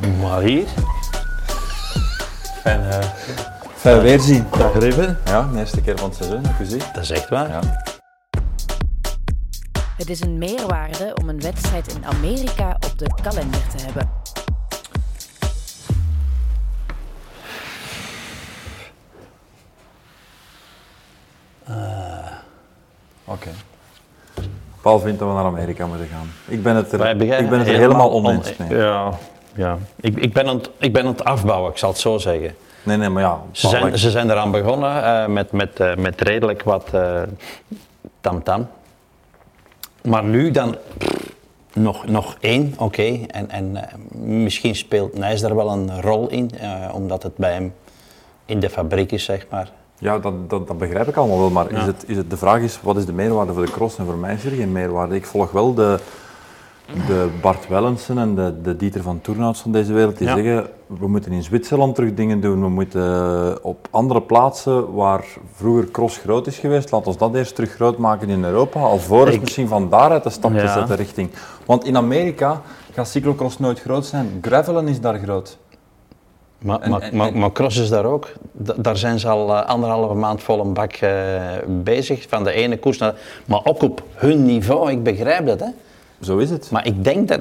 Maar hier? Fijn, uh, fijn weerzien. Dag Ruben. Ja, de eerste keer van het seizoen. Dat is echt waar. Ja. Het is een meerwaarde om een wedstrijd in Amerika op de kalender te hebben. Uh, Oké. Paul vindt dat we naar Amerika moeten gaan. Ik ben het er, ik ben het er helemaal oneens mee. Ja, ja. Ik, ik, ben het, ik ben aan het afbouwen, ik zal het zo zeggen. Nee, nee, maar ja. Ze zijn, ze zijn eraan begonnen uh, met, met, uh, met redelijk wat tamtam. -tam. Maar nu dan pff, nog, nog één, oké. Okay. En, en misschien speelt Nijs daar wel een rol in, omdat het bij hem in de fabriek is, zeg maar. Ja, dat, dat, dat, begrijp ik allemaal wel, maar is het, is het, de vraag is, wat is de meerwaarde voor de cross? En voor mij is er geen meerwaarde. Ik volg wel de, de Bart Wellensen en de, de Dieter van Toernouts van deze wereld, die zeggen, we moeten in Zwitserland terug dingen doen, we moeten op andere plaatsen waar vroeger cross groot is geweest, laat ons dat eerst terug groot maken in Europa, alvorens ik... misschien van daaruit de stap te zetten richting. Want in Amerika gaat cyclocross nooit groot zijn, gravelen is daar groot. Maar, en, maar, maar, maar, cross is daar ook. daar zijn ze al uh, anderhalve maand vol een bak uh, bezig. Van de ene koers naar... Maar ook op hun niveau, ik begrijp dat. Hè. Zo is het. Maar ik denk dat,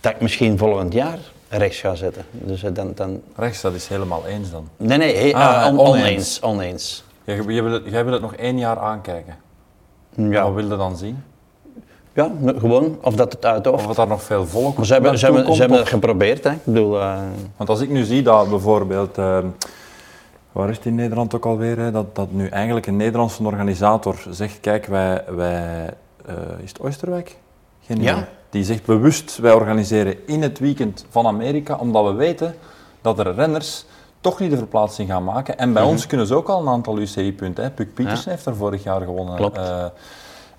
dat ik misschien volgend jaar rechts ga zetten. Dus, uh, dan, dan... Rechts, dat is helemaal eens dan? Nee, nee, he, ah, on, oneens. oneens. Jij, wil het, jij wil het nog één jaar aankijken. Ja. Wat wil je dan zien? Ja, gewoon, of dat het uit Of dat daar nog veel volk maar ze hebben, ze hebben, ze hebben het geprobeerd, hè. Ik bedoel, uh... Want als ik nu zie dat bijvoorbeeld, uh, waar is het in Nederland ook alweer, hè? Dat, dat nu eigenlijk een Nederlandse organisator zegt, kijk, wij, wij uh, is het Oosterwijk? Ja. Die zegt bewust, wij organiseren in het weekend van Amerika, omdat we weten dat er renners toch niet de verplaatsing gaan maken. En bij mm -hmm. ons kunnen ze ook al een aantal UCI-punten. Puk Pietersen ja. heeft er vorig jaar gewonnen. Klopt.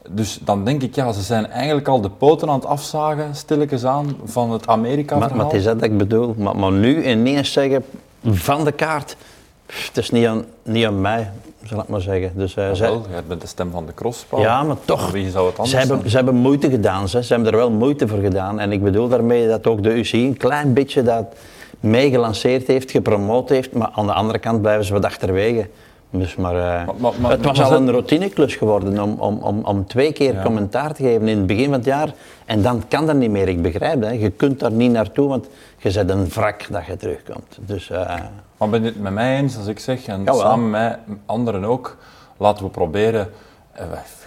Dus dan denk ik, ja, ze zijn eigenlijk al de poten aan het afzagen, stilletjes aan, van het Amerika-verhaal. Maar, maar het is dat ik bedoel. Maar, maar nu ineens zeggen, van de kaart, het is niet aan, niet aan mij, zal ik maar zeggen. Dus, uh, zij, jij bent de stem van de crosspaal. Ja, maar toch. Wie zou het anders ze hebben, ze hebben moeite gedaan, ze. ze hebben er wel moeite voor gedaan. En ik bedoel daarmee dat ook de UCI een klein beetje dat meegelanceerd heeft, gepromoot heeft. Maar aan de andere kant blijven ze wat achterwege. Dus maar, uh, maar, maar, maar, het was al een routineklus geworden om, om, om, om twee keer ja. commentaar te geven in het begin van het jaar. En dan kan dat niet meer, ik begrijp dat. Je kunt daar niet naartoe, want je zet een wrak dat je terugkomt. Dus, uh, maar ben je het met mij eens als ik zeg, en Jawel. samen met anderen ook, laten we proberen,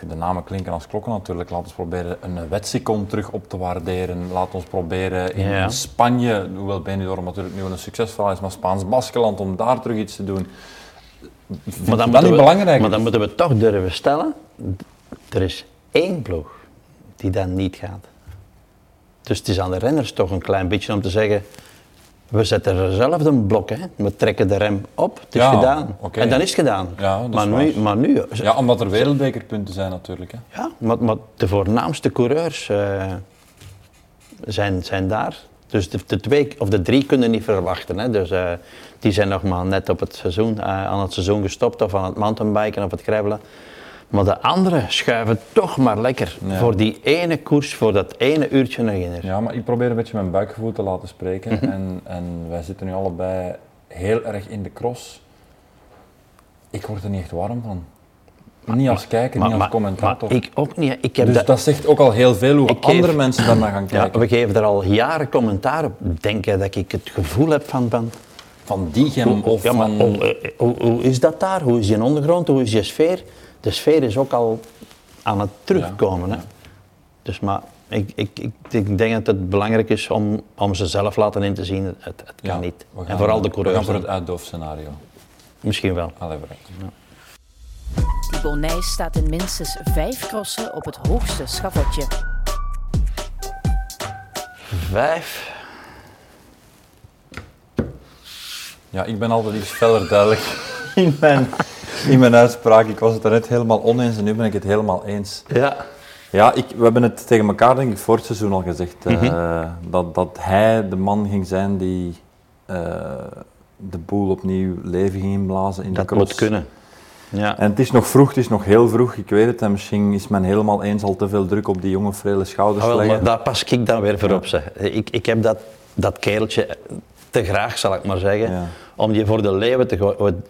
de namen klinken als klokken natuurlijk, laten we proberen een wetsicon terug op te waarderen. Laten we proberen in ja. Spanje, hoewel Benidorm natuurlijk nu een succesverhaal is, maar Spaans Baskeland, om daar terug iets te doen. Maar dan, dat niet we, belangrijk maar dan moeten we toch durven stellen, er is één ploeg die dat niet gaat. Dus het is aan de renners toch een klein beetje om te zeggen, we zetten er zelf een blok, hè. we trekken de rem op, het is ja, gedaan. Okay. En dan is het gedaan. Ja, maar, nu, maar nu... Ja, omdat er wereldbekerpunten zijn natuurlijk. Hè. Ja, maar, maar de voornaamste coureurs uh, zijn, zijn daar. Dus de, de, twee of de drie kunnen niet verwachten. Hè. Dus, uh, die zijn nog maar net op het seizoen, uh, aan het seizoen gestopt of aan het mountainbiken of het gravelen. Maar de anderen schuiven toch maar lekker ja. voor die ene koers, voor dat ene uurtje naar binnen. Ja, maar ik probeer een beetje mijn buikgevoel te laten spreken. Mm -hmm. en, en wij zitten nu allebei heel erg in de cross. Ik word er niet echt warm van. Niet als kijker, maar, niet als commentator. ik ook niet. Ik heb dus dat, dat, zegt ook al heel veel hoe andere geef, mensen daarnaar gaan kijken. Ja, we geven er al jaren commentaar op. Denk je dat ik het gevoel heb van... van van Diegem of ja, maar, van... hoe, hoe, hoe, is dat daar? Hoe is je ondergrond? Hoe is je sfeer? De sfeer is ook al aan het terugkomen. Ja, hè? Ja. Dus maar ik, ik, ik, ik, denk dat het belangrijk is om, om ze zelf laten in te zien. Het, het kan ja, niet. En vooral de coureurs. We gaan voor het uitdoofscenario. Misschien wel. Allee, Thibaut Nijs staat in minstens vijf crossen op het hoogste schavotje. Vijf? Ja, ik ben altijd iets feller duidelijk in mijn, in mijn uitspraak. Ik was het er net helemaal oneens en nu ben ik het helemaal eens. Ja. Ja, ik, we hebben het tegen elkaar denk ik voor het seizoen al gezegd. Mm -hmm. uh, dat, dat hij de man ging zijn die uh, de boel opnieuw leven ging inblazen in dat de cross. moet kunnen. Ja. En het is nog vroeg, het is nog heel vroeg, ik weet het. En misschien is men helemaal eens al te veel druk op die jonge, frele schouders wel, leggen. Daar pas ik dan weer voor op. Zeg. Ik, ik heb dat dat kereltje te graag, zal ik maar zeggen, Ja. om die voor de leeuwen te gooien.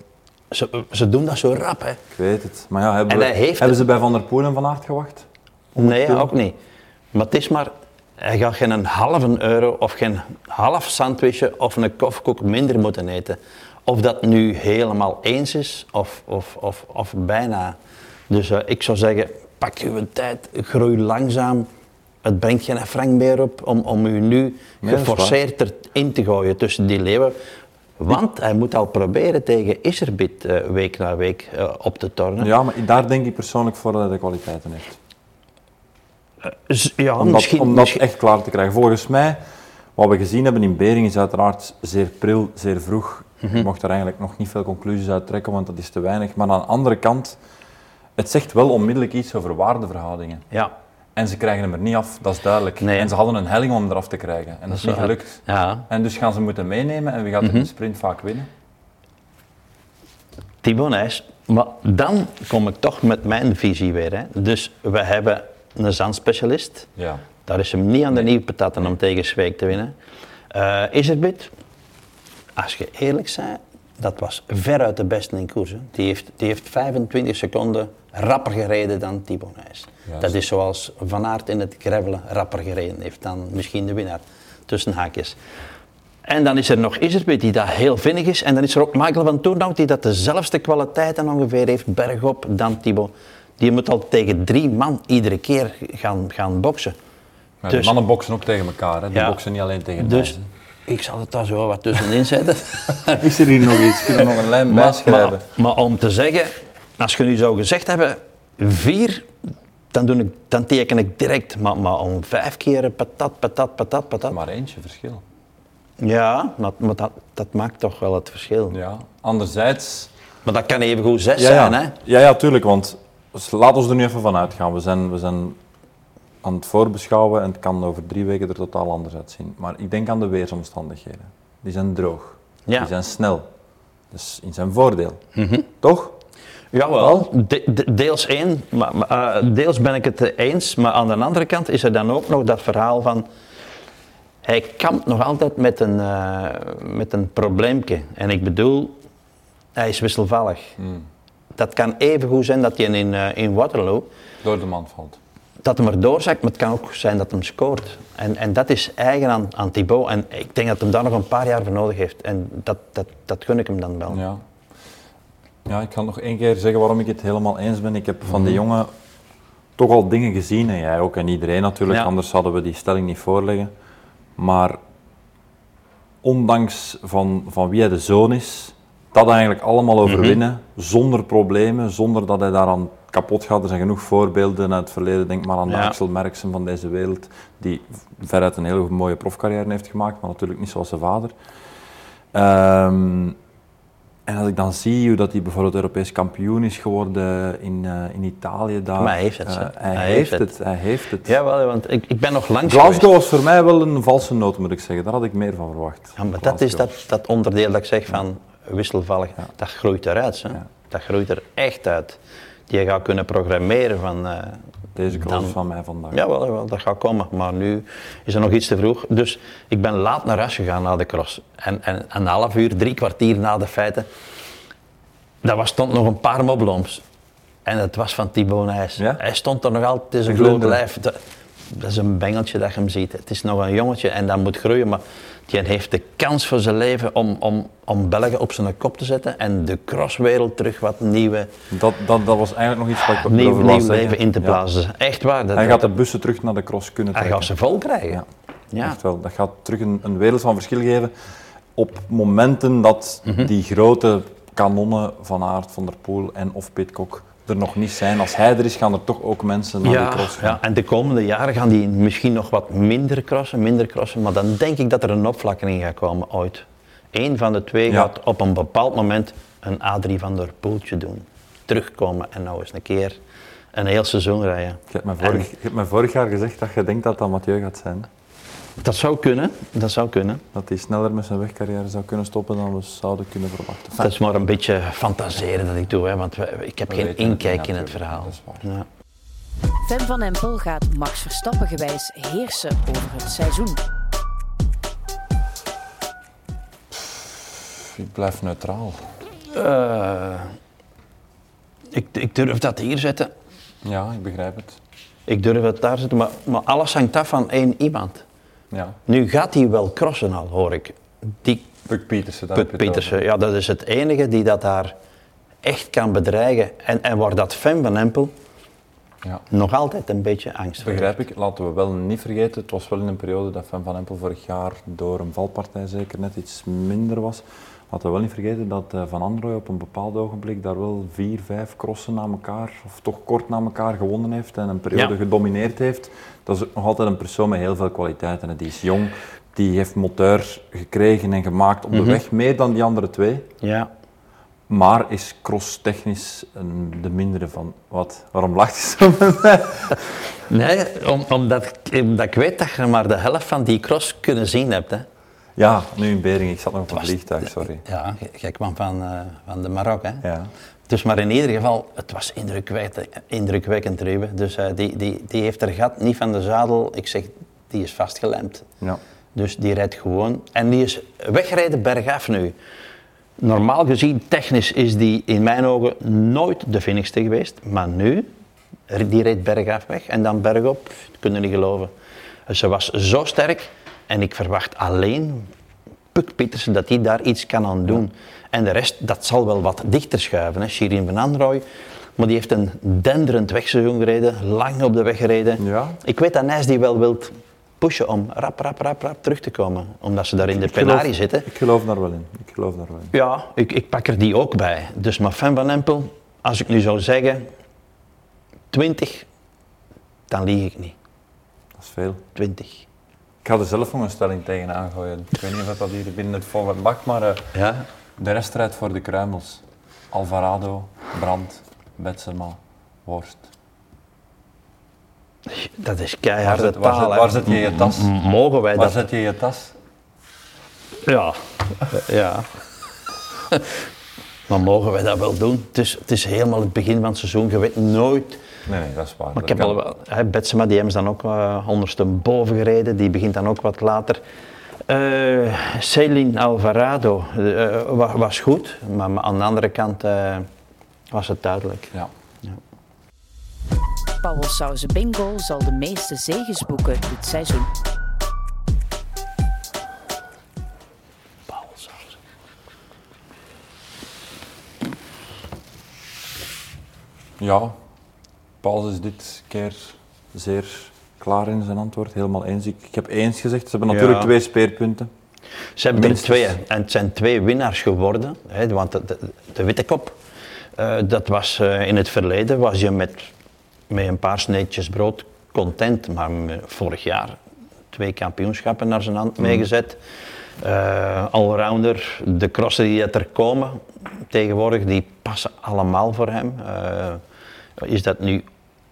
Ze, ze doen dat zo rap, hè. Ik weet het. Maar ja, hebben, En we- hebben ze bij Van der Poel en Van Aert gewacht? Nee, ook niet. Maar het is maar, hij gaat geen halve euro of geen half sandwichje of een koffiekoek minder moeten eten. Of dat nu helemaal eens is of, of, of, of bijna. Dus eh, ik zou zeggen, pak uw tijd, groei langzaam. Het brengt geen frank meer op om, om u nu geforceerd erin te gooien tussen die leeuwen. Want hij moet al proberen tegen Iserbit eh, week na week eh, op te tornen. Ja, maar daar denk ik persoonlijk voor dat hij de kwaliteiten heeft. Ja, Om dat, om dat echt klaar te krijgen. Volgens mij, wat we gezien hebben in Bering is uiteraard zeer pril, zeer vroeg. Mhm. Je mocht er eigenlijk nog niet veel conclusies uit trekken, want dat is te weinig. Maar aan de andere kant, het zegt wel onmiddellijk iets over waardeverhoudingen. Ja, En ze krijgen hem er niet af, dat is duidelijk. Nee. En ze hadden een helling om hem eraf te krijgen. En dat is niet gelukt. ja. En dus gaan ze moeten meenemen en wie gaat er Mhm. in de sprint vaak winnen? Thibaut Nijs. Maar dan kom ik toch met mijn visie weer. Hè. Dus we hebben een zandspecialist. Ja. Daar is hem niet aan de nieuwe patatten om tegen Zweek te winnen. Eh Iserbit, als je eerlijk bent, dat was veruit de beste in koers. hè. Die heeft, die heeft 25 seconden rapper gereden dan Thibaut Nijs. Juist. Dat is zoals Van Aert in het gravelen rapper gereden heeft dan misschien de winnaar. Tussen haakjes. En dan is er nog Iserbit die dat heel vinnig is. En dan is er ook Michael van Toornhout die dat dezelfde kwaliteiten ongeveer heeft bergop dan Thibaut. Die moet al tegen drie man iedere keer gaan, gaan boksen. Maar Dus- de mannen boksen ook tegen elkaar, hè. die Ja. boksen niet alleen tegen Dus ijs, ik zal het daar zo wat tussenin zetten. Is er hier nog iets? Kunnen we nog een lijn bijschrijven? maar, maar om te zeggen, als je nu zou gezegd hebben, vier, dan, doe ik, dan teken ik direct. Maar, maar om vijf keer patat, patat, patat, patat. Maar eentje verschil. Ja, maar, maar dat, dat maakt toch wel het verschil. Ja. Anderzijds... Maar dat kan even goed zes Ja, zijn, ja. hè? ja, ja, tuurlijk. Want laat ons er nu even van uitgaan. We zijn, we zijn aan het voorbeschouwen en het kan over drie weken er totaal anders uitzien. Maar ik denk aan de weersomstandigheden. Die zijn droog. Ja. Die zijn snel. Dus in zijn voordeel. Toch? Jawel, de, de- deels één, maar, eh, deels ben ik het eens, maar aan de andere kant is er dan ook nog dat verhaal van, hij kampt nog altijd met een, eh, met een probleempje. En ik bedoel, hij is wisselvallig. Dat kan even goed zijn dat hij in, eh, in Waterloo, Door de man valt. Dat hem er doorzakt, maar het kan ook zijn dat hem scoort. En, en dat is eigen aan, aan Thibaut. En ik denk dat hij daar nog een paar jaar voor nodig heeft. En dat, dat, dat gun ik hem dan wel. Ja. ja, ik kan nog één keer zeggen waarom ik het helemaal eens ben. Ik heb van die jongen toch al dingen gezien, en jij ook en iedereen natuurlijk, Ja. anders zouden we die stelling niet voorleggen. Maar ondanks van, van wie hij de zoon is, dat eigenlijk allemaal overwinnen, zonder problemen, zonder dat hij daaraan kapot gaat. Er zijn genoeg voorbeelden uit het verleden, denk maar aan de Ja. Axel Mercksen van deze wereld, die veruit een hele mooie profcarrière heeft gemaakt, maar natuurlijk niet zoals zijn vader. Ehm, en als ik dan zie hoe dat hij bijvoorbeeld Europees kampioen is geworden in, eh, in Italië daar. Maar hij heeft het, hè. hij, Hij heeft het. Hij heeft het. Jawel, want ik, ik ben nog langs Glasgow was voor mij wel een valse noot, moet ik zeggen. Daar had ik meer van verwacht. Ja, maar dat is dat, dat onderdeel dat ik zeg van wisselvallig. Ja. Dat groeit eruit. Hè? Ja. Dat groeit er echt uit. Die gaat kunnen programmeren van... eh, Deze cross van mij vandaag. Jawel, jawel, dat gaat komen. Maar nu is er nog iets te vroeg. Dus ik ben laat naar huis gegaan na de cross. En, en een half uur, drie kwartier na de feiten, daar was, stond nog een paar moblooms. En het was van Thibaut Nijs. Ja? Hij stond er nog altijd, het is een groot lijf. Dat is een bengeltje dat je hem ziet. Het is nog een jongetje en dat moet groeien. Maar die heeft de kans voor zijn leven om, om, om België op zijn kop te zetten. En de crosswereld terug wat nieuwe, Dat, dat, dat was eigenlijk nog iets wat ik nieuw, nieuw zeggen. leven in te Ja. blazen. Echt waar. Dat, Hij gaat de bussen terug naar de cross kunnen hij trekken. gaat ze vol krijgen. Ja. Ja. Echt wel. Dat gaat terug een, een wereld van verschil geven op momenten dat Mhm. die grote kanonnen van Aert, Van der Poel en of Pitcock er nog niet zijn. Als hij er is, gaan er toch ook mensen naar Ja, die cross gaan. ja, en de komende jaren gaan die misschien nog wat minder crossen, minder crossen, maar dan denk ik dat er een opflakkering gaat komen ooit. Eén van de twee Ja. gaat op een bepaald moment een A3 van der Poeltje doen. Terugkomen en nou eens een keer een heel seizoen rijden. Je hebt, me vorig, je hebt me vorig jaar gezegd dat je denkt dat dat Mathieu gaat zijn. Dat zou kunnen, dat zou kunnen. Dat hij sneller met zijn wegcarrière zou kunnen stoppen dan we zouden kunnen verwachten. Dat is maar een beetje fantaseren dat ik doe, hè, want ik heb We geen het inkijk in het verhaal. dat is waar. Ja. Fem van Empel gaat Max Verstappen gewijs heersen over het seizoen. Ik blijf neutraal. Eh, ik, ik durf dat hier zetten. Ja, ik begrijp het. Ik durf het daar zetten, maar, maar alles hangt af van één iemand. Ja. Nu gaat hij wel crossen al, hoor ik. Die Puk Pietersen, Puk Pietersen, ja, dat is het enige die dat daar echt kan bedreigen. En, en waar dat Fem van Empel. Ja. nog altijd een beetje angst voor Begrijp ik. Laten we wel niet vergeten, het was wel in een periode dat Van Van Empel vorig jaar door een valpartij zeker net iets minder was. Laten we wel niet vergeten dat eh, Van Androoy op een bepaald ogenblik daar wel vier, vijf crossen na elkaar, of toch kort na elkaar gewonnen heeft en een periode Ja. gedomineerd heeft. Dat is nog altijd een persoon met heel veel kwaliteiten. Die is jong, die heeft moteur gekregen en gemaakt op de weg, meer dan die andere twee. Ja, Maar is crosstechnisch een, de mindere van wat? Waarom lacht je zo met mij? nee, om, omdat, ik- omdat ik weet dat je maar de helft van die cross kunnen zien hebt. Hè. Ja, nu in Bering. Ik zat nog op een vliegtuig, sorry. Ja, jij kwam van, eh, van de Marok. Hè. Ja. Dus maar in ieder geval, het was indrukwekkend, indrukwekkend Ruben. Dus eh, die, die, die heeft er gat niet van de zadel. Ik zeg, die is vastgelemd. ja. Dus die rijdt gewoon. En die is weggereden bergaf nu. Normaal gezien, technisch, is die in mijn ogen nooit de finishste geweest. Maar nu, die reed bergaf weg en dan bergop. Dat kunnen niet geloven. Ze was zo sterk en ik verwacht alleen Puk Pietersen dat hij daar iets kan aan doen. En de rest, dat zal wel wat dichter schuiven. Hè. Shirin van Androoy, maar die heeft een denderend wegseizoen gereden, lang op de weg gereden. Ja. Ik weet dat Nijs die wel wilt pushen om rap, rap, rap, rap terug te komen. Omdat ze daar in de Ik geloof- penarie zitten. Ik geloof daar wel in. Ik geloof daar wel in. Ja, ik, ik pak er die ook bij. Dus maar Fan van Empel, als ik nu zou zeggen 20, dan lieg ik niet. Dat is veel. 20. Ik ga er zelf nog een stelling tegenaan gooien. Ik weet niet of dat hier binnen het format mag, maar eh, Ja? de rest rijdt voor de kruimels. Alvarado, Brandt, Betsema, Worst. Dat is Waar keihard zet, waar, zet, waar zet je je tas? Mogen wij Waar dat? zet je je tas? Ja. ja. maar mogen wij dat wel doen? Het is, het is helemaal het begin van het seizoen. Je weet nooit Nee, nee, dat is waar. Maar ik heb kan. al Betsema die hebben ze dan ook uh, ondersteboven gereden, die begint dan ook wat later. Eh Celine Alvarado eh, wa- was goed, maar, maar aan de andere kant eh, was het duidelijk. Ja. Paul Sauze Bingo zal de meeste zegens boeken dit seizoen. Ja, Paul is dit keer zeer klaar in zijn antwoord. Helemaal eens. Ik, ik heb eens gezegd. Ze hebben natuurlijk Ja. twee speerpunten. Ze hebben er twee, en het zijn twee winnaars geworden. Hè, want de, de, de Witte Kop, eh, dat was eh, in het verleden, was je met, met een paar sneetjes brood content. Maar vorig jaar twee kampioenschappen naar zijn hand meegezet. Eh, allrounder, de crossen die er komen tegenwoordig, die passen allemaal voor hem. Eh, is dat nu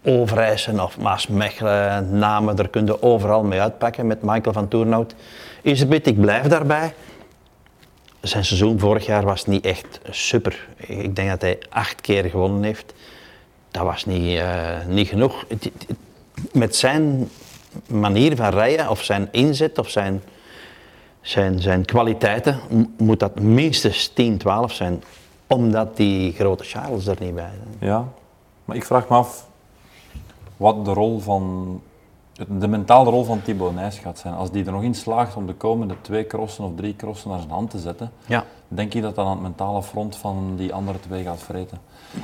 Overijssen of Maasmechelen, namen, daar kun je overal mee uitpakken met Michael van Toernout. Isabeth, ik blijf daarbij. Zijn seizoen vorig jaar was niet echt super. Ik denk dat hij acht keer gewonnen heeft. Dat was niet, eh, niet genoeg. Het- het- Met zijn manier van rijden, of zijn inzet, of zijn, zijn, zijn kwaliteiten, moet dat minstens 10, 12 zijn. Omdat die grote Charles er niet bij zijn. Ja, maar ik vraag me af wat de rol van, de mentale rol van Thibaut Nijs gaat zijn. Als die er nog in slaagt om de komende twee crossen of drie crossen naar zijn hand te zetten, Ja. denk ik dat dat aan het mentale front van die andere twee gaat vreten.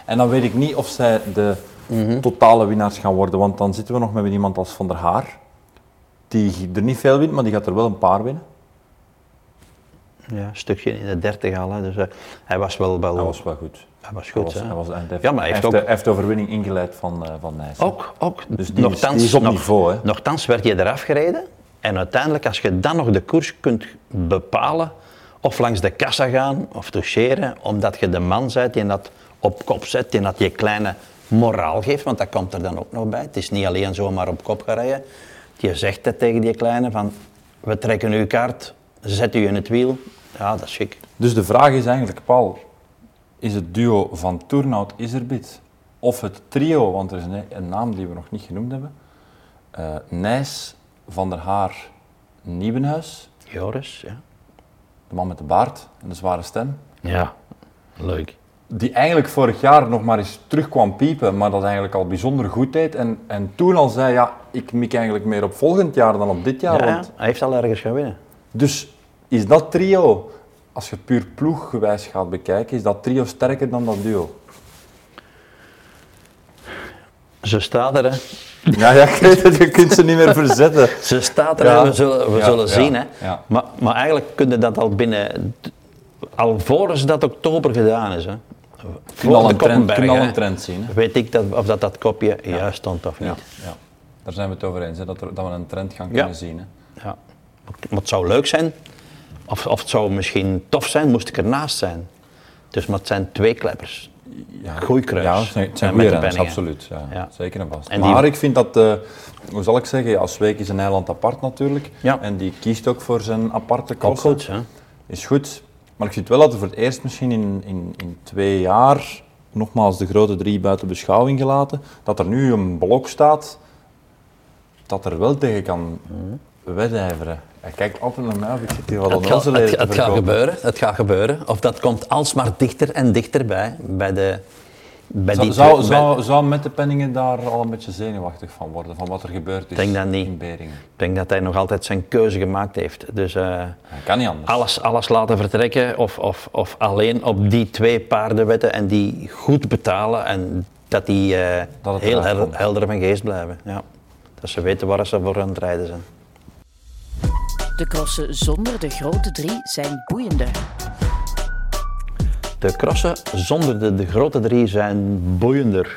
En dan weet ik niet of zij de totale winnaars gaan worden, want dan zitten we nog met iemand als Van der Haar, die er niet veel wint, maar die gaat er wel een paar winnen. Ja, een stukje in de 30 al. Hè. Dus eh, hij was wel, wel Hij was wel goed. hij was Hij goed. was, hè. hij was, hij heeft, Ja, maar hij heeft de, ook- hij heeft de overwinning ingeleid van, eh, van Nijs. Ook, ook. Dus die is op niveau, hè? Nochtans werd je eraf gereden. En uiteindelijk, als je dan nog de koers kunt bepalen, of langs de kassa gaan, of toucheren, omdat je de man bent die dat op kop zet, die dat je kleine moraal geeft, want dat komt er dan ook nog bij. Het is niet alleen zomaar op kop gaan rijden. Je zegt het tegen die kleine van, we trekken uw kaart, zet u in het wiel. Ja, dat is chic. Dus de vraag is eigenlijk, Paul, is het duo van Tournout Iserbit of het trio, want er is een, een naam die we nog niet genoemd hebben, eh Nijs, Van der Haar, Nieuwenhuis, Joris, ja. de man met de baard en de zware stem. Ja, leuk. Die eigenlijk vorig jaar nog maar eens terug kwam piepen, maar dat eigenlijk al bijzonder goed deed. En, en toen al zei, ja, ik mik eigenlijk meer op volgend jaar dan op dit jaar. Ja, ja, want- hij heeft al ergens gaan winnen. Dus is dat trio, als je het puur ploeggewijs gaat bekijken, is dat trio sterker dan dat duo? Ze staat er, hè. Ja, ja ik weet het, je kunt ze niet meer verzetten. Ze staat er, Ja. we zullen, we Ja, zullen ja, zien. Hè. ja. Maar, maar eigenlijk kun je dat al binnen, al voor ze dat oktober gedaan is. Hè. Kun al een trend, kun al een trend zien. Hè? Weet ik dat, of dat, dat kopje juist stond of niet. Ja. Daar zijn we het over eens, hè, dat, er, dat we een trend gaan kunnen zien. Hè. Ja. Het zou leuk zijn, of, of het zou misschien tof zijn, moest ik ernaast zijn. Dus maar het zijn twee kleppers. Ja, Goeie kruis. Ja, het zijn, goede de renners, absoluut. Ja, Ja. Zeker en vast. En die- maar ik vind dat, eh, hoe zal ik zeggen, ja, Zweek is een eiland apart natuurlijk. Ja. En die kiest ook voor zijn aparte Ook kosten. goed, hè? Is goed. Maar ik vind wel dat er voor het eerst misschien in, in, in twee jaar, nogmaals de grote drie buiten beschouwing gelaten, dat er nu een blok staat dat er wel tegen kan wedijveren. Hij kijkt altijd naar mij ik zit hier wat Het, gaat, het, het gebeuren, het gaat gebeuren. Of dat komt alsmaar dichter en dichterbij bij, de, bij Zou, die zou, zou, zou met de penningen daar al een beetje zenuwachtig van worden, van wat er gebeurd is Denk dat niet. in Beringen? Ik denk dat hij nog altijd zijn keuze gemaakt heeft. Dus eh, Dat kan niet anders. alles, alles laten vertrekken of, of, of alleen op die twee paarden wetten en die goed betalen en dat die eh, Dat heel hel- helder van geest blijven. Ja. Dat ze weten waar ze voor aan het rijden zijn. De crossen zonder de grote drie zijn boeiender. De crossen zonder de, de grote drie zijn boeiender.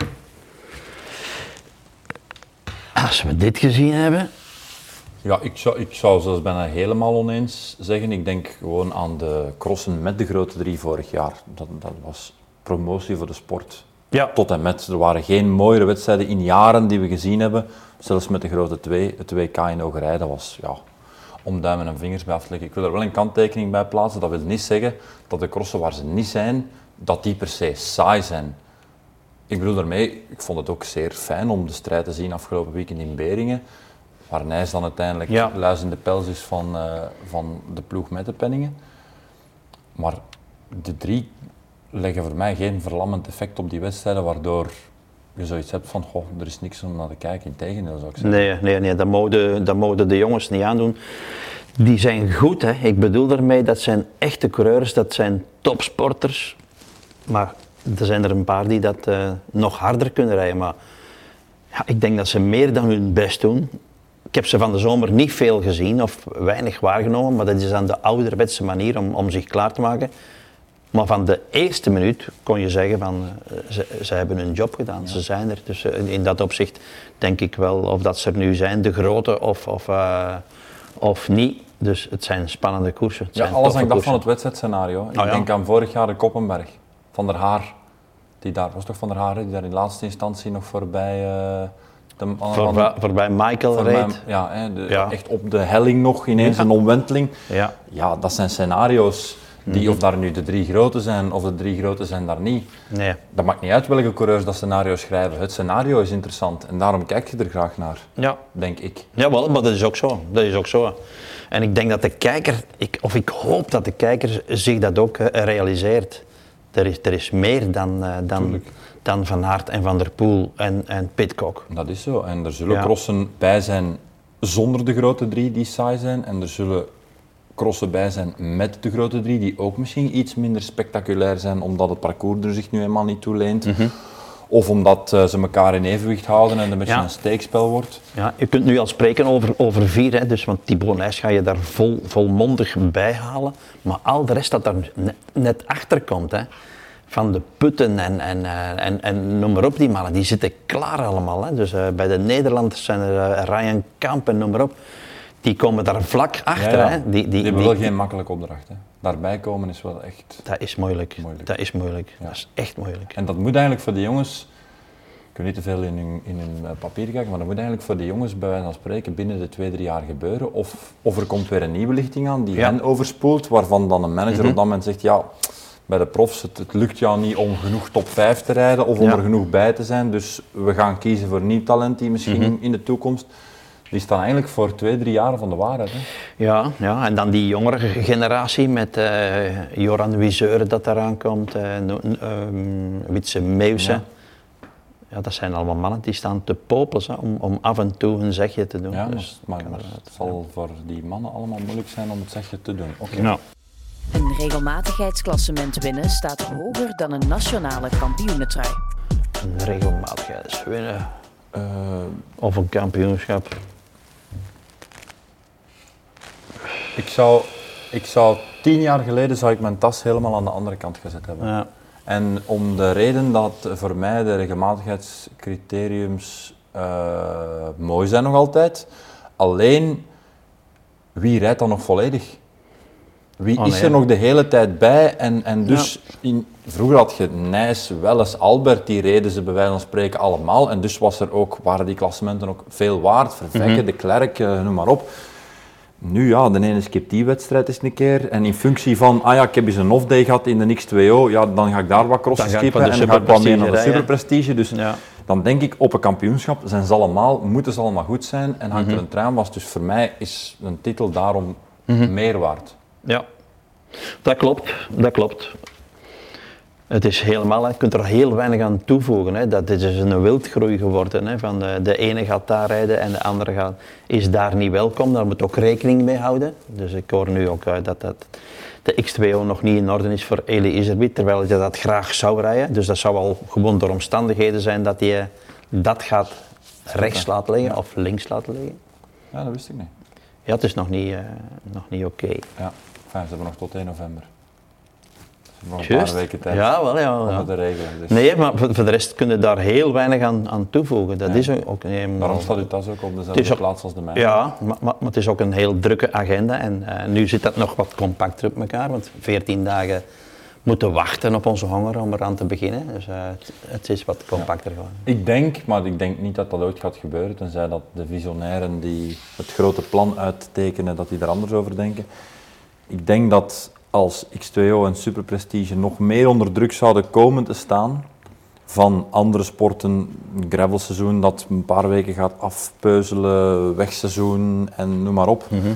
Als we dit gezien hebben, Ja, ik zou, ik zou zelfs bijna helemaal oneens zeggen. Ik denk gewoon aan de crossen met de grote drie vorig jaar. Dat, dat was promotie voor de sport. Ja. Tot en met. Er waren geen mooiere wedstrijden in jaren die we gezien hebben. Zelfs met de grote twee. Het WK in Ogerij, dat was ja, om duimen en vingers bij af te leggen. Ik wil er wel een kanttekening bij plaatsen. Dat wil niet zeggen dat de crossen waar ze niet zijn, dat die per se saai zijn. Ik bedoel daarmee, ik vond het ook zeer fijn om de strijd te zien afgelopen weekend in Beringen. Waar Nijs dan uiteindelijk Ja. luis in de pels is van, eh, van de ploeg met de penningen. Maar de drie leggen voor mij geen verlammend effect op die wedstrijden, waardoor je zoiets hebt van, er is niks om naar te kijken. Integendeel zou ik zeggen. Nee, nee, nee dat, mogen, dat de jongens niet aandoen. Die zijn goed, hè. ik bedoel daarmee, dat zijn echte coureurs, dat zijn topsporters. Maar er zijn er een paar die dat eh, nog harder kunnen rijden. Maar ja, ik denk dat ze meer dan hun best doen. Ik heb ze van de zomer niet veel gezien of weinig waargenomen, maar dat is aan de ouderwetse manier om, om zich klaar te maken. Maar van de eerste minuut kon je zeggen van eh, ze, ze hebben hun job gedaan, ze zijn er. Dus eh, in dat opzicht denk ik wel of dat ze er nu zijn, de grote of, of, eh, of niet. Dus het zijn spannende koersen. Het Ja, zijn alles hangt af van het wedstrijdscenario. Ik Oh ja. denk aan vorig jaar de Koppenberg, Van der Haar. Die daar, was toch Van der Haar, die daar in laatste instantie nog voorbij... de, man van- Voorbij, Michael voor reed. ja, hè, de- Ja. echt op de helling nog ineens een omwenteling. Ja. Ja, dat zijn scenario's die, Mhm. of daar nu de drie grote zijn of de drie grote zijn daar niet. Nee. Dat maakt niet uit welke coureurs dat scenario schrijven. Het scenario is interessant en daarom kijk je er graag naar, Ja. denk ik. Jawel, maar dat is ook zo. Dat is ook zo. En ik denk dat de kijker, ik, of ik hoop dat de kijker zich dat ook eh, realiseert. Er is, er is meer dan, eh, dan, Tuurlijk. dan Van Aert en Van der Poel en, en Pitcock. Dat is zo. En er zullen Ja. crossen bij zijn zonder de grote drie die saai zijn. En er zullen crossen bij zijn met de grote drie die ook misschien iets minder spectaculair zijn omdat het parcours er zich nu eenmaal niet toe leent. Mhm. Of omdat eh, ze elkaar in evenwicht houden en het een beetje Ja. een steekspel wordt. Ja, je kunt nu al spreken over, over vier, hè, dus, want Thibaut Nijs ga je daar vol, volmondig bij halen. Maar al de rest dat daar net, net achter komt, hè, van de putten en, en, eh, en, en noem maar op, die mannen, die zitten klaar allemaal. Hè. Dus eh, bij de Nederlanders zijn er Ryan Kamp en noem maar op. Die komen daar vlak achter. Ja, ja. Hè. Die, die, Die hebben die- wel geen makkelijke opdracht. Hè. Daarbij komen is wel echt... Dat is moeilijk. Moeilijk. Dat is moeilijk. Ja. Dat is echt moeilijk. En dat moet eigenlijk voor de jongens... Ik wil niet te veel in hun, in hun eh, papier kijken, maar dat moet eigenlijk voor de jongens bij wijze van spreken binnen de twee, drie jaar gebeuren. Of, of er komt weer een nieuwe lichting aan die hen overspoelt, waarvan dan een manager Mhm. op dat moment zegt, ja, bij de profs, het, het lukt jou niet om genoeg top 5 te rijden of om er genoeg bij te zijn, dus we gaan kiezen voor nieuw talent die misschien Mhm. in de toekomst... Die staan eigenlijk voor twee, drie jaar van de waarheid. Hè? Ja, ja, en dan die jongere generatie met uh, Joran Wiseur dat eraan komt, uh, um, Witse Meeuwse. Ja. ja. dat zijn allemaal mannen die staan te popelen om, om af en toe een zegje te doen. Ja, dus maar, maar, het zal voor die mannen allemaal moeilijk zijn om het zegje te doen. Okay. Nou. Een regelmatigheidsklassement winnen staat hoger dan een nationale kampioenentrui. Een regelmatigheids winnen. Uh, of een kampioenschap. Ik zou, ik zou tien jaar geleden zou ik mijn tas helemaal aan de andere kant gezet hebben. Ja. En om de reden dat voor mij de regelmatigheidscriteriums uh, mooi zijn nog altijd. Alleen, wie rijdt dan nog volledig? Wie oh, is er nog de hele tijd bij? En, en dus, in, vroeger had je Nijs, Welles, Albert, die reden ze bij wijze van spreken allemaal. En dus was er ook, waren die klassementen ook veel waard. Vervekken, mm -hmm. de Klerk, uh, noem maar op. Nu ja, de ene skip die wedstrijd eens een keer. En in functie van, ah ja, ik heb eens een off-day gehad in de X2O, ja, dan ga ik daar wat crossen skippen en dan ga ik wat meer naar de superprestige. Dus ja. dan denk ik, op een kampioenschap zijn ze allemaal, moeten ze allemaal goed zijn en hangt er mhm. een trein was. Dus voor mij is een titel daarom mm meer waard. Ja, dat klopt, dat klopt. Het is helemaal, je kunt er heel weinig aan toevoegen. Hè. Dat is dus een wildgroei geworden. Hè. Van de, de, ene gaat daar rijden en de andere gaat, is daar niet welkom. Daar moet ook rekening mee houden. Dus ik hoor nu ook uit dat, dat de X2O nog niet in orde is voor Eli Iserbiet, terwijl je dat graag zou rijden. Dus dat zou al gewoon door omstandigheden zijn dat hij dat gaat rechts laten liggen of links laten liggen. Ja, dat wist ik niet. Ja, het is nog niet, uh, nog niet oké. Okay. Ja, enfin, ze hebben nog tot 1 november. Een paar weken tijd. Ja, wel ja. ja. de regelen. Dus. Nee, maar voor, voor, de rest kun je daar heel weinig aan, aan toevoegen. Dat ja. is ook, nee, Daarom staat u tas ook op dezelfde plaats als de mijne. Ja, maar, maar, maar, het is ook een heel drukke agenda. En uh, nu zit dat nog wat compacter op elkaar, want 14 dagen moeten wachten op onze honger om eraan te beginnen. Dus uh, het, het, is wat compacter geworden. Ik denk, maar ik denk niet dat dat ooit gaat gebeuren, tenzij dat de visionairen die het grote plan uittekenen, dat die er anders over denken. Ik denk dat als X2O en Superprestige nog meer onder druk zouden komen te staan van andere sporten, gravelseizoen dat een paar weken gaat afpeuzelen, wegseizoen en noem maar op. Mhm.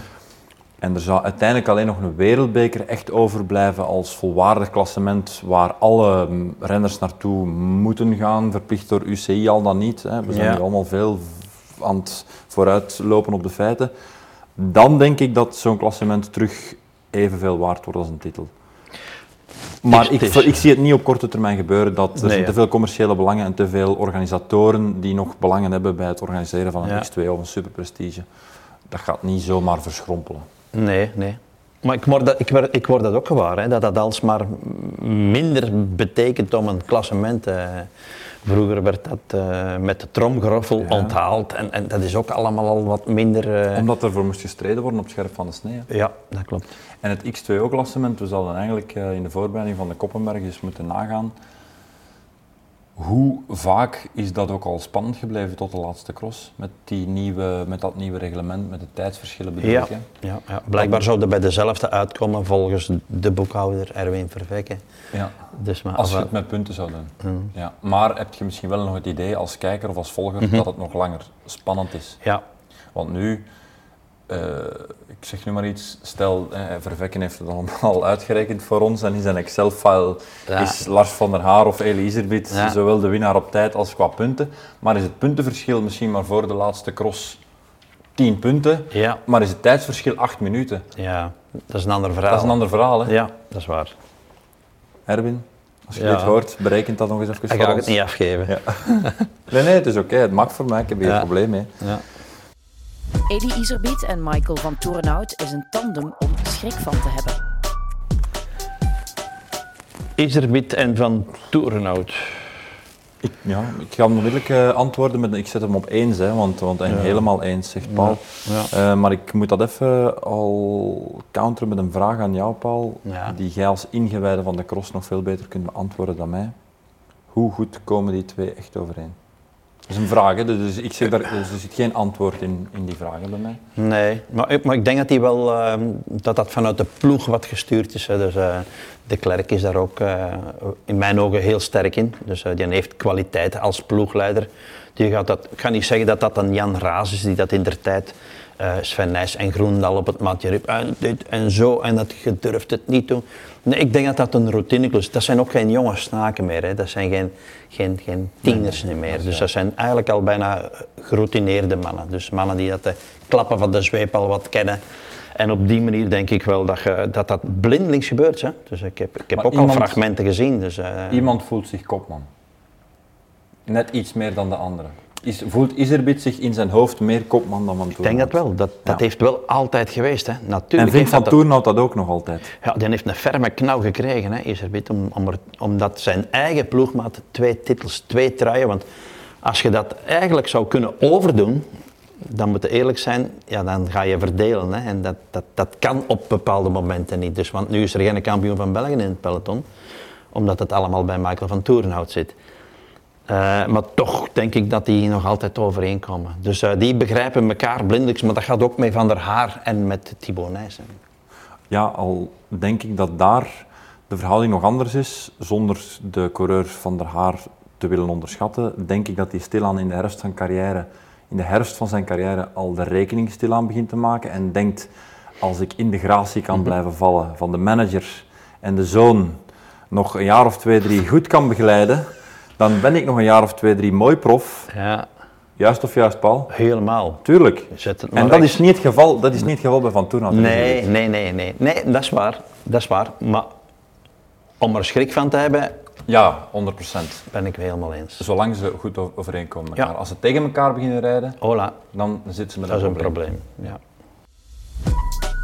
En er zou uiteindelijk alleen nog een wereldbeker echt overblijven als volwaardig klassement waar alle renners naartoe moeten gaan, verplicht door UCI al dan niet. Hè. We zijn ja. allemaal veel aan het vooruitlopen op de feiten. Dan denk ik dat zo'n klassement terug evenveel waard wordt als een titel. Maar ik, ik, zie het niet op korte termijn gebeuren dat er te veel commerciële belangen en te veel organisatoren die nog belangen hebben bij het organiseren van een X2 of een superprestige. Dat gaat niet zomaar verschrompelen. Nee, nee. Maar ik word dat, ik, ik word dat ook gewaar, hè, dat dat alsmaar minder betekent om een klassement. Uh, vroeger werd dat uh, met de tromgeroffel onthaald en, en dat is ook allemaal al wat minder... Uh... Omdat er voor moest gestreden worden op het scherp van de snee. Ja, dat klopt. En het X2O-klassement, we zouden eigenlijk in de voorbereiding van de Koppenberg eens moeten nagaan hoe vaak is dat ook al spannend gebleven tot de laatste cross? Met, die nieuwe, met dat nieuwe reglement, met de tijdsverschillen bedoel ja, Ja, ja. blijkbaar zouden bij dezelfde uitkomen volgens de boekhouder Erwin Vervekken. Ja. Dus maar, als je het met punten zou doen. Mm. Ja. Maar heb je misschien wel nog het idee als kijker of als volger mhm. dat het nog langer spannend is? Ja. Want nu ik zeg nu maar iets, stel, eh, Vervekken heeft het allemaal uitgerekend voor ons en in zijn Excel-file is Lars van der Haar of Elie Iserbiet zowel de winnaar op tijd als qua punten. Maar is het puntenverschil misschien maar voor de laatste cross 10 punten, ja. maar is het tijdsverschil 8 minuten? Ja, dat is een ander verhaal. Dat is een ander verhaal, hè? Ja, dat is waar. Erwin, als je dit hoort, berekent dat nog eens even Ik ga het niet afgeven. Ja. nee, nee, het is oké, het mag voor mij, ik heb hier geen probleem mee. Ja. Eddie Iserbiet en Michael van Toerenhout is een tandem om schrik van te hebben. Iserbiet en van Toerenhout. Ik, ja, ik ga onmiddellijk uh, antwoorden met, ik zet hem op eens, hè, want, want helemaal eens, zegt Paul. Ja. Uh, maar ik moet dat even al counteren met een vraag aan jou, Paul, die jij als ingewijde van de cross nog veel beter kunt beantwoorden dan mij. Hoe goed komen die twee echt overeen? Dat is een vraag, hè? dus ik zeg daar, dus er zit geen antwoord in, in die vragen bij mij. Nee, maar, ik- maar ik denk dat die wel, eh, dat dat vanuit de ploeg wat gestuurd is. Dus, eh, de Klerk is daar ook eh, in mijn ogen heel sterk in. Dus eh, die heeft kwaliteit als ploegleider. Die gaat dat, ik ga niet zeggen dat dat een Jan Raas is die dat in der tijd eh, Sven Nijs en Groendal op het matje riep. En, dit en zo, en dat je durft het niet doen. Nee, ik denk dat dat een routineklus is. Dat zijn ook geen jonge snaken meer. Hè. Dat zijn geen, geen, geen tieners meer. Dus dat zijn eigenlijk al bijna geroutineerde mannen. Dus mannen die dat de klappen van de zweep al wat kennen. En op die manier denk ik wel dat je, dat, dat blindelings gebeurt. Hè. Dus ik heb, ik heb Maar ook iemand- al fragmenten gezien. Dus, eh, Iemand voelt zich kopman. Net iets meer dan de andere. Is, voelt Iserbit zich in zijn hoofd meer kopman dan Van ik denk dat wel. Dat, dat Ja. heeft wel altijd geweest. Hè. Natuurlijk En vindt Van dat dat- Toornhout dat ook nog altijd? Ja, die heeft een ferme knauw gekregen, hè, Iserbit, om, om er- omdat zijn eigen ploegmaat twee titels, twee truien. Want als je dat eigenlijk zou kunnen overdoen, dan moet je eerlijk zijn, ja, dan ga je verdelen. Hè, en dat, dat, dat kan op bepaalde momenten niet. Dus, want nu is er geen kampioen van België in het peloton, omdat het allemaal bij Michael van Toerenhout zit. Eh, maar toch denk ik dat die nog altijd overeenkomen. Dus eh, die begrijpen elkaar blindelijks, maar dat gaat ook met Van der Haar en met Thibaut Nijssen. Ja, al denk ik dat daar de verhouding nog anders is, zonder de coureur van der Haar te willen onderschatten, denk ik dat hij stilaan in de herfst van carrière, in de herfst van zijn carrière al de rekening stilaan begint te maken en denkt, als ik in de gratie kan blijven vallen van de manager en de zoon nog een jaar of twee, drie goed kan begeleiden, dan ben ik nog een jaar of twee, drie mooi prof. Ja, Juist of juist, Paul? helemaal. Tuurlijk. Zet het maar En dat rechts. is niet het geval, dat is niet het geval bij Van Toornhout. Nee, nee, nee, nee. Nee, dat is waar. Dat is waar. Maar om er schrik van te hebben, Ja, 100%. ben ik helemaal eens. Zolang ze goed overeenkomen met Ja. elkaar. Als ze tegen elkaar beginnen rijden, Hola, dan zitten ze met dat is een een probleem. probleem. Ja.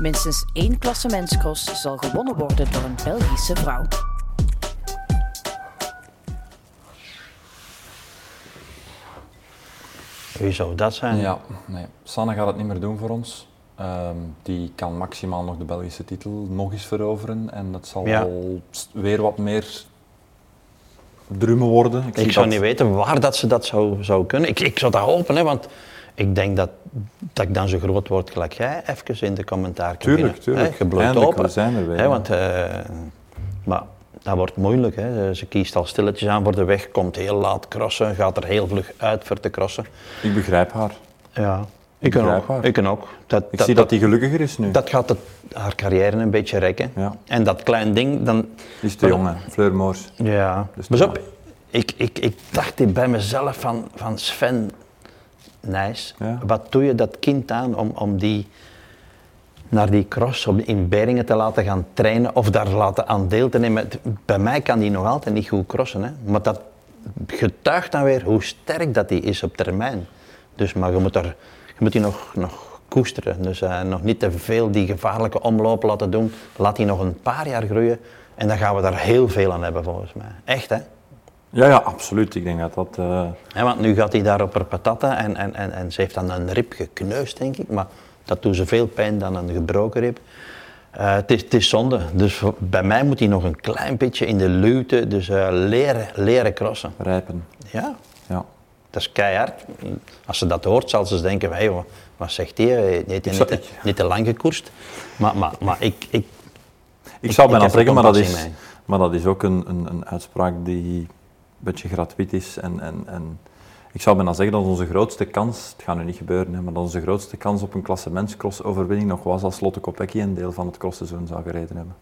Minstens één klassementscross zal gewonnen worden door een Belgische vrouw. Zou dat zijn? Ja, nee. Sanne gaat het niet meer doen voor ons. Ehm, die kan maximaal nog de Belgische titel nog eens veroveren. En dat zal Ja. weer wat meer drummen worden. Ik zou dat- niet weten waar dat ze dat zou, zou kunnen. Ik, ik zou dat hopen, hè, want ik denk dat, dat ik dan zo groot word gelijk jij, even in de commentaarcabine. Tuurlijk, tuurlijk. Hè, open. zijn er weer, Hè, want, eh, maar dat wordt moeilijk. Hè. Ze kiest al stilletjes aan voor de weg, komt heel laat crossen, gaat er heel vlug uit voor te crossen. Ik begrijp haar. Ja, ik kan begrijp ook. haar. Ik ook. Dat, Ik zie dat hij gelukkiger is nu. dat gaat het, haar carrière een beetje rekken. Ja. En dat klein ding, dan... Die is te jong, hè. Fleur Moors. Ja. Dus op, ik, ik, ik dacht bij mezelf van, van Sven Nijs, Ja. wat doe je dat kind aan om, om die naar die cross op, in Beringen te laten gaan trainen of daar laten aan deel te nemen. Bij mij kan die nog altijd niet goed crossen, hè. maar dat getuigt dan weer hoe sterk dat die is op termijn. Dus, maar je moet, er, je moet die nog, nog koesteren, dus eh, nog niet te veel die gevaarlijke omloop laten doen. Laat die nog een paar jaar groeien en dan gaan we daar heel veel aan hebben volgens mij. Echt hè? Ja, ja, absoluut. Ik denk dat dat... eh, Ja, want nu gaat hij daar op haar patata en, en, en, en ze heeft dan een rib gekneusd, denk ik. Maar dat doet ze veel pijn dan een gebroken rib. Eh, het, is, het is zonde. Dus bij mij moet hij nog een klein beetje in de luwte, dus eh, leren, leren crossen. rijpen. Ja, Ja. dat is keihard. Als ze dat hoort, zal ze denken, hey, wat zegt hij? Hij heeft niet, te- niet te lang gekoerst. Maar, maar, maar ik, ik, Ik zou bijna er zeggen, maar dat, is, maar dat is ook een, een, een uitspraak die een beetje gratuit is. En, en, en ik zou bijna zeggen dat onze grootste kans, het gaat nu niet gebeuren, hè, maar dat onze grootste kans op een klassementscross-overwinning nog was als Lotte Kopecky een deel van het crossseizoen zou gereden hebben.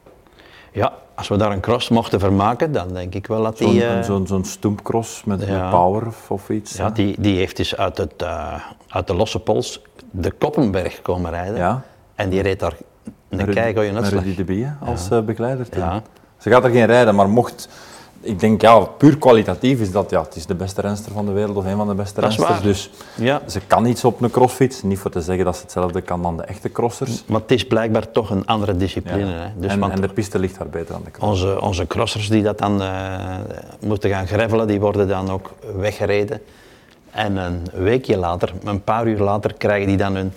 ja, als we daar een cross mochten vermaken, dan denk ik wel dat Zo'n die... zo'n zo'n stoempcross met, ja. met power of, of iets. Ja, hè. die, die heeft dus uit, het, eh, uit de losse pols de Koppenberg komen rijden. Ja. En die reed daar een keigoeie uitslag. Rudy de Bie als eh, begeleider. toen. Ja. Ze gaat er geen rijden, maar mocht... Ik denk, ja, puur kwalitatief is dat, ja, het is de beste renster van de wereld of een van de beste rensters. Dus Ja, ze kan iets op een crossfiets. Niet voor te zeggen dat ze hetzelfde kan dan de echte crossers. maar het is blijkbaar toch een andere discipline. Ja. Hè. Dus en, want en de piste ligt daar beter aan de cross. onze, onze crossers die dat dan eh, moeten gaan gravelen, die worden dan ook weggereden. En een weekje later, een paar uur later, krijgen die dan hun...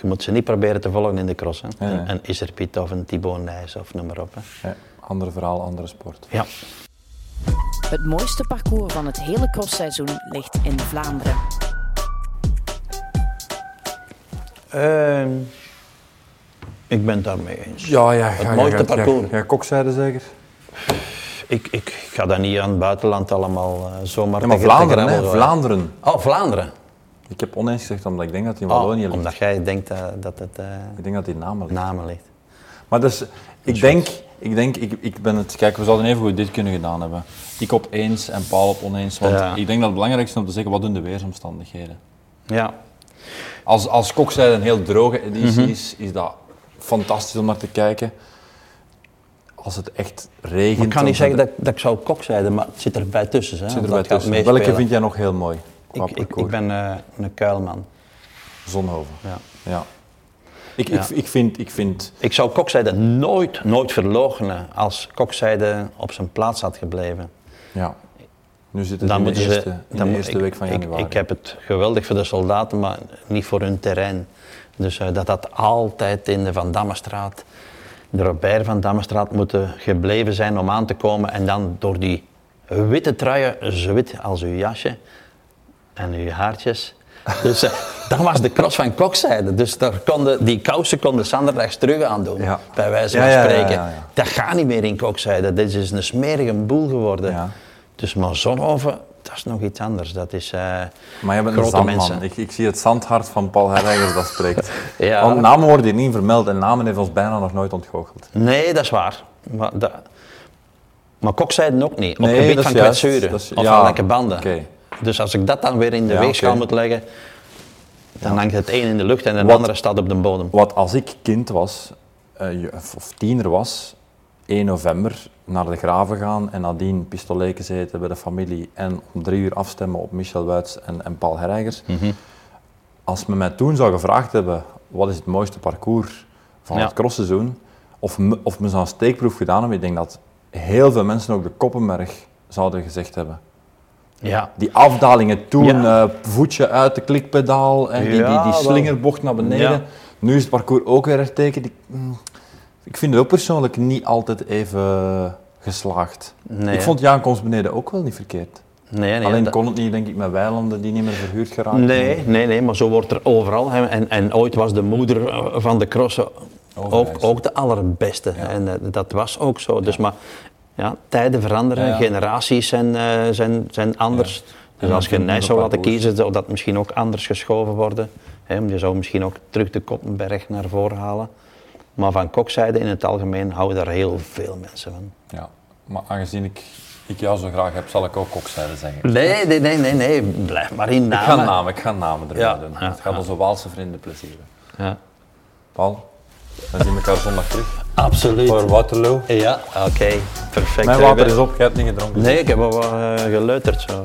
Je moet ze niet proberen te volgen in de cross. Hè. Nee. Een, een Iserpiet of een Thibaut Nijs of noem maar op. Hè. Ja, ander verhaal, andere sport. Ja. Het mooiste parcours van het hele crossseizoen ligt in Vlaanderen. Ehm, ik ben het daarmee eens. Ja, ja. Het mooiste parcours. Ja, kokzijde zeker? Ik, ik ga dat niet aan het buitenland allemaal eh, zomaar Ja, maar tegen Vlaanderen, hè? Vlaanderen. Oh, Vlaanderen. Ik heb oneens gezegd omdat ik denk dat hij in Oh, Wallonië ligt. omdat jij denkt eh, dat het eh Ik denk dat hij in Namen ligt. namen ligt. Maar dus, ik denk, ik denk, ik, ik ben het, kijk, we zouden even goed dit kunnen gedaan hebben. Ik op eens en Paul op oneens, want Ja. ik denk dat het belangrijkste is om te zeggen, wat doen de weersomstandigheden? Ja, Als, als kokzijde een heel droge editie Mhm. is, is dat fantastisch om naar te kijken. Als het echt regent... maar ik kan niet zeggen dat, dat ik zou kok zijn, maar het zit erbij tussen. Hè, Zit erbij tussen. Welke vind jij nog heel mooi? Ik, ik ben eh, een kuilman. Zonhoven. Ja. Ja. Ik, Ja. Ik, ik, vind, ik vind... Ik zou kokzijde nooit, nooit verloochenen als kokzijde op zijn plaats had gebleven. Ja. Nu zit het Dan in de ze- eerste, in dan de eerste ik- week van ik- januari. Ik, heb het geweldig voor de soldaten, maar niet voor hun terrein. Dus eh, dat had altijd in de Van Dammestraat, de Robert van Dammestraat, moeten gebleven zijn om aan te komen. En dan door die witte truien, zo wit als uw jasje en uw haartjes. Dus eh, dat was de cross van kokzijde. Dus daar konden, die kousen konden Sanderdags terug aandoen, Ja. bij wijze van spreken. Dat gaat niet meer in kokzijde. Dit is een smerige boel geworden. Dus maar Zonhoven, dat is nog iets anders. Dat is eh, Maar bent een grote mensen. Ik, ik zie het zandhart van Paul Herreigers dat spreekt. Ja. Want namen worden hier niet vermeld en namen heeft ons bijna nog nooit ontgoocheld. Nee, dat is waar. Maar, dat, maar ook niet. Op Nee, het gebied van kwetsuren of ja, van lekke banden. Dus als ik dat dan weer in de Ja, weegschaal moet leggen, dan hangt het een in de lucht en de Wat- andere staat op de bodem. Wat als ik kind was, eh, of tiener was, 1 november naar de graven gaan en nadien pistoleken eten bij de familie en om drie uur afstemmen op Michel Wuits en, en Paul Herreigers. Mhm. Als men mij toen zou gevraagd hebben, wat is het mooiste parcours van Ja. het crossseizoen, of, of men zou een steekproef gedaan hebben, ik denk dat heel veel mensen ook de Koppenberg zouden gezegd hebben. Ja. Die afdalingen toen, Ja. eh, voetje uit de klikpedaal en die, die, Ja, die slingerbocht naar beneden. Ja. Nu is het parcours ook weer ertekend. Ik, mm, ik vind het ook persoonlijk niet altijd even geslaagd. Nee, ik vond de aankomst beneden ook wel niet verkeerd. Nee, nee, Alleen kon het niet, denk ik, met weilanden die niet meer verhuurd geraken. Nee, nee, nee, maar zo wordt er overal. hè. En, en ooit was de moeder eh, van de crossen ook, ook de allerbeste. En eh, dat was ook zo. Dus maar ja, tijden veranderen, Ja, generaties zijn, eh, zijn, zijn anders. Dus als je ik Nijs zou laten kiezen, zou dat misschien ook anders geschoven worden. Hè, je zou misschien ook terug de Koppenberg naar voren halen. Maar van kokzijde in het algemeen houden daar heel veel mensen van. Ja, maar aangezien ik, ik jou zo graag heb, zal ik ook kokzijde zeggen. Nee, nee, nee, nee, nee. blijf maar in Ik namen. ga namen, ik ga namen erbij Ja, doen. ja, het gaat onze Waalse vrienden plezieren. Ja, Paul, dan zien we elkaar zondag terug. absoluut. Voor Waterloo. Ja, oké, perfect. Mijn water is op, jij hebt niet gedronken. Nee, ik heb wel wat eh, geleuterd zo.